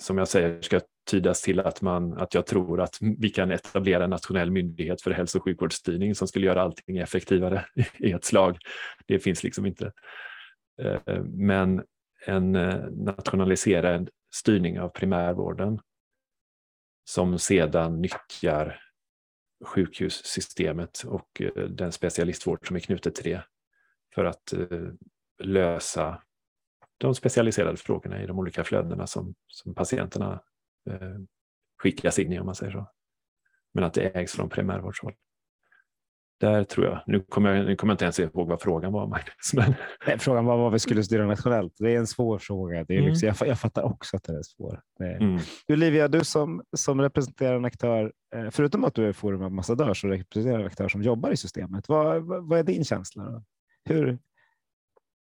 som jag säger ska tydas till att, man, att jag tror att vi kan etablera en nationell myndighet för hälso och sjukvårdsstyrning som skulle göra allting effektivare <laughs> i ett slag. Det finns liksom inte. Eh, men en eh, nationaliserad styrning av primärvården som sedan nyttjar sjukhussystemet och eh, den specialistvård som är knutet till det för att lösa de specialiserade frågorna i de olika flödena som, som patienterna eh, skickas in i om man säger så. Men att det ägs från primärvårdshåll. där tror jag, nu kommer jag, nu kommer jag inte ens ihåg vad frågan var Magnus. Men... Nej, frågan var vad vi skulle styra nationellt. Det är en svår fråga. Det är mm. liksom, jag, jag, fattar också att det är svår. Mm. Du Livia, du som, som representerar en aktör, eh, förutom att du är forumambassadör så representerar en aktör som jobbar i systemet. Vad, vad, vad är din känsla? Hur,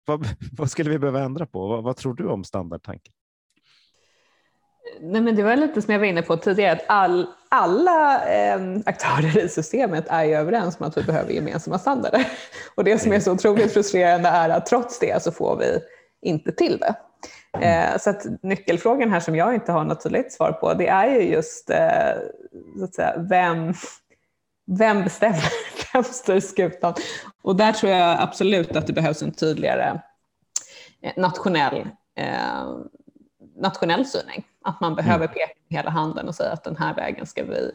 vad, <laughs> vad, skulle vi behöva ändra på? Vad, vad tror du om standardtanken? Nej, men det var lite som jag var inne på tidigare, att all, alla eh, aktörer i systemet är ju överens om att vi behöver gemensamma standarder. Och det som är så otroligt frustrerande är att trots det så får vi inte till det. Eh, så att nyckelfrågan här som jag inte har något tydligt svar på, det är ju just eh, så att säga, vem, vem bestämmer, <laughs> vem styr skutan? Och där tror jag absolut att det behövs en tydligare eh, nationell, eh, nationell styrning. Att man behöver mm. peka med hela handen och säga att den här vägen ska vi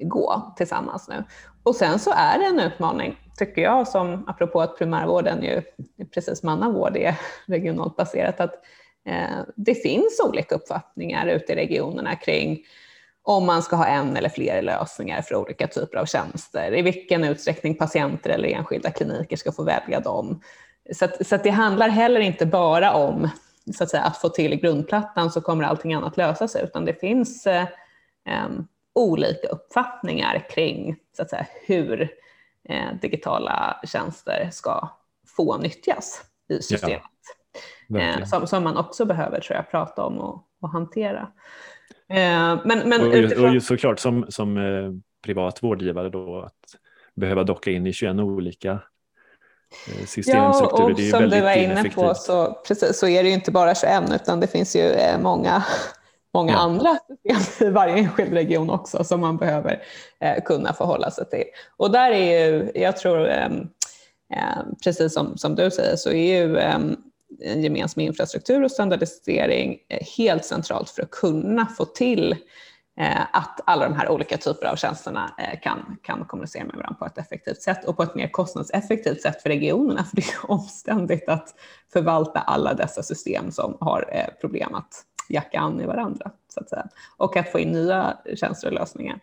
gå tillsammans nu. Och sen så är det en utmaning, tycker jag, som apropå att primärvården ju, precis som annan vård, är <laughs> regionalt baserat, att eh, det finns olika uppfattningar ute i regionerna kring om man ska ha en eller fler lösningar för olika typer av tjänster, i vilken utsträckning patienter eller enskilda kliniker ska få välja dem. Så, att, så att det handlar heller inte bara om så att, säga, att få till grundplattan så kommer allting annat lösa sig, utan det finns eh, olika uppfattningar kring så att säga, hur eh, digitala tjänster ska få nyttjas i systemet. Ja, eh, som, som, man också behöver tror jag, prata om och, och hantera. Eh, men, men och, utifrån... och såklart som, som eh, privat vårdgivare då att behöva docka in i 21 olika systemstrukturer. Ja, och som du var inne på så, precis, så är det ju inte bara 21 utan det finns ju eh, många, många ja. andra system i varje enskild region också som man behöver eh, kunna förhålla sig till. Och där är ju, jag tror, eh, precis som, som du säger, så är ju eh, en gemensam infrastruktur och standardisering helt centralt för att kunna få till Eh, Eh, att alla de här olika typerna av tjänsterna eh, kan, kan kommunicera med varandra på ett effektivt sätt och på ett mer kostnadseffektivt sätt för regionerna. <laughs> För det är omständigt att förvalta alla dessa system som har eh, problem att jacka an i varandra. Så att säga. Och att få in nya tjänster och lösningar.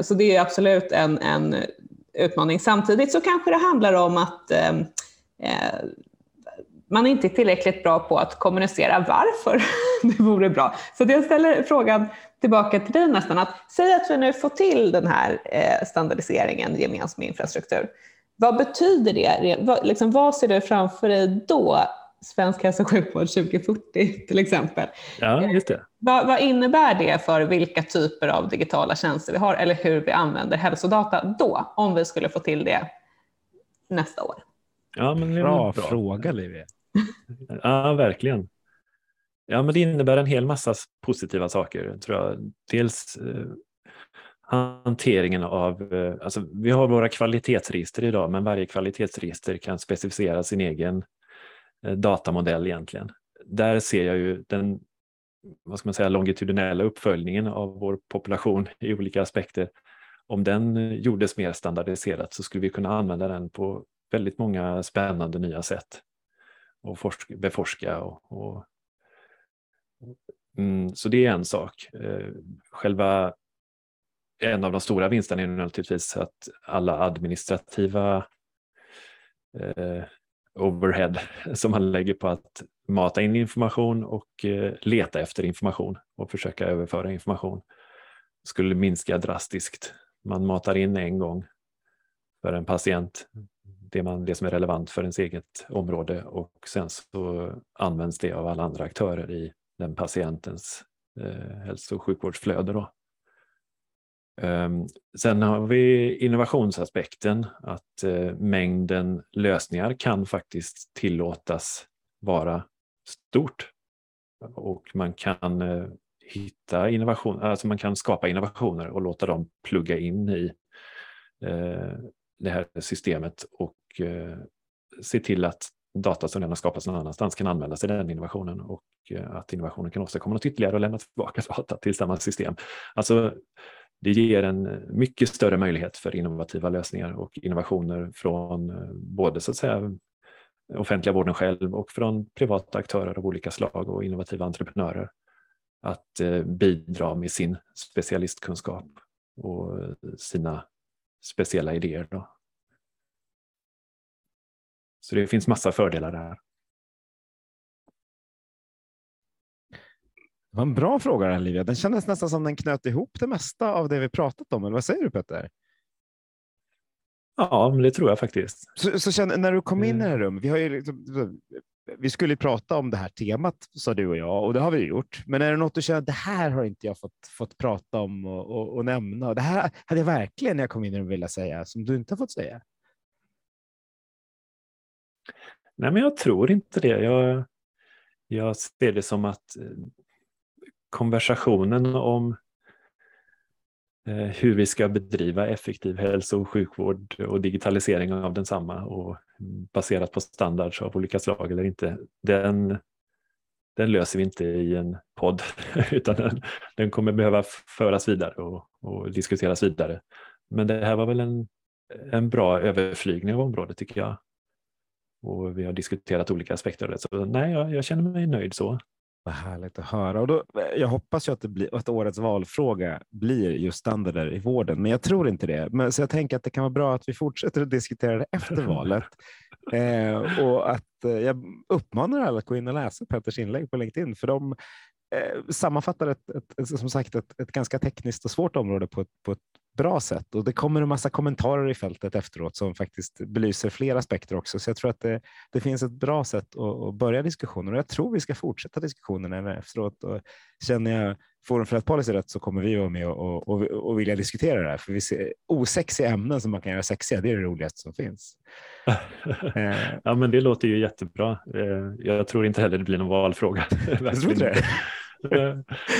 Så det är absolut en, en utmaning. Samtidigt så kanske det handlar om att man inte är tillräckligt bra på att kommunicera varför <laughs> det vore bra. Så jag ställer frågan tillbaka till dig nästan, att säg att vi nu får till den här eh, standardiseringen, gemensam infrastruktur. Vad betyder det? Vad, liksom, vad ser du framför dig då? Svensk hälso och sjukvård 2040 till exempel. Ja, just det. Vad, vad, innebär det för vilka typer av digitala tjänster vi har eller hur vi använder hälsodata då, om vi skulle få till det nästa år? Ja, men det bra, bra fråga, Livia. <laughs> Ja, verkligen. Ja, men det innebär en hel massa positiva saker, tror jag. Dels eh, hanteringen av, eh, alltså vi har våra kvalitetsregister idag, men varje kvalitetsregister kan specificera sin egen eh, datamodell egentligen. Där ser jag ju den vad ska man säga, longitudinella uppföljningen av vår population i olika aspekter. Om den gjordes mer standardiserat så skulle vi kunna använda den på väldigt många spännande nya sätt och beforska. Och, och mm, så det är en sak. Eh, själva en av de stora vinsterna är naturligtvis att alla administrativa eh, overhead <laughs> som man lägger på att mata in information och eh, leta efter information och försöka överföra information skulle minska drastiskt. Man matar in en gång för en patient det, man, det som är relevant för ens eget område och sen så används det av alla andra aktörer i den patientens eh, hälso och sjukvårdsflöde. Då. Ehm, sen har vi innovationsaspekten, att eh, mängden lösningar kan faktiskt tillåtas vara stort och man kan eh, hitta innovation, alltså man kan skapa innovationer och låta dem plugga in i eh, det här systemet och eh, se till att data som redan har skapats någon annanstans kan användas i den innovationen och eh, att innovationen kan åstadkomma något ytterligare och lämna tillbaka <laughs> data till samma system. Alltså, det ger en mycket större möjlighet för innovativa lösningar och innovationer från eh, både så att säga offentliga vården själv och från privata aktörer av olika slag och innovativa entreprenörer att eh, bidra med sin specialistkunskap och sina speciella idéer. Då. Så det finns massa fördelar där. Det var en bra fråga, Livia. Den kändes nästan som den knöt ihop det mesta av det vi pratat om. Eller vad säger du, Petter? Ja, men det tror jag faktiskt. Så, så känner, när du kom in i det här rummet, vi, har ju liksom, vi skulle prata om det här temat, sa du och jag, och det har vi gjort. Men är det något du känner det här har inte jag fått, fått prata om och, och, och nämna? Det här hade jag verkligen när jag kom in i det vilja säga, som du inte har fått säga? Nej, men jag tror inte det. Jag, jag ser det som att eh, konversationen om eh, hur vi ska bedriva effektiv hälso och sjukvård och digitalisering av densamma och baserat på standards av olika slag eller inte, den, den löser vi inte i en podd <laughs> utan den, den kommer behöva föras vidare och, och, diskuteras vidare. Men det här var väl en, en bra överflygning av området tycker jag. Och vi har diskuterat olika aspekter av det. Så nej, jag, jag känner mig nöjd så. Vad härligt att höra. Och då, jag hoppas ju att, det blir, att årets valfråga blir just standarder i vården, men jag tror inte det. Men, så jag tänker att det kan vara bra att vi fortsätter att diskutera det efter <laughs> valet. Eh, och att eh, jag uppmanar alla att gå in och läsa Petters inlägg på LinkedIn, för de eh, sammanfattar ett, ett, som sagt ett, ett ganska tekniskt och svårt område på ett, på ett bra sätt och det kommer en massa kommentarer i fältet efteråt som faktiskt belyser fler aspekter också. Så jag tror att det, det finns ett bra sätt att, att, börja diskussionen och jag tror vi ska fortsätta diskussionen även efteråt. Och känner jag Forum för rätt policy rätt så kommer vi vara med och, och, och vilja diskutera det här. För vi ser osexiga ämnen som man kan göra sexiga, det är det roligaste som finns. <laughs> Eh. ja, men det låter ju jättebra. Eh, jag tror inte heller det blir någon valfråga. <laughs> Jag tror inte det.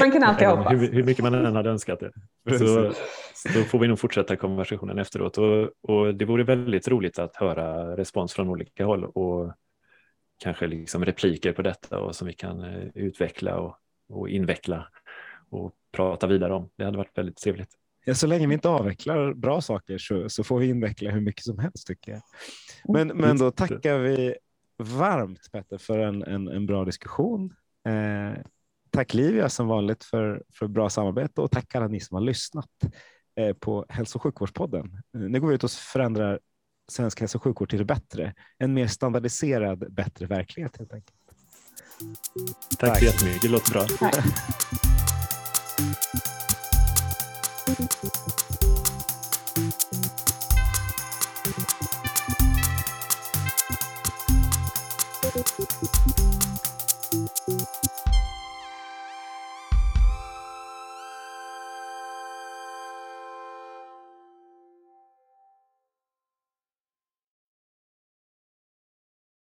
Man kan alltid hoppas. Hur, hur, mycket man än hade önskat det. Så, så får vi nog fortsätta konversationen efteråt. Och, och, det vore väldigt roligt att höra respons från olika håll och kanske liksom repliker på detta och som vi kan eh, utveckla och, och inveckla och prata vidare om. Det hade varit väldigt trevligt. Ja, så länge vi inte avvecklar bra saker så, så får vi inveckla hur mycket som helst tycker jag. Men, men då tackar vi varmt Petter för en, en, en bra diskussion. Eh, tack Livia som vanligt för, för bra samarbete och tack alla ni som har lyssnat eh, på Hälso och sjukvårdspodden. Eh, nu går vi ut och förändrar svensk hälso och sjukvård till det bättre. En mer standardiserad, bättre verklighet helt enkelt. Tack, tack. så jättemycket, det låter bra. Tack. <laughs>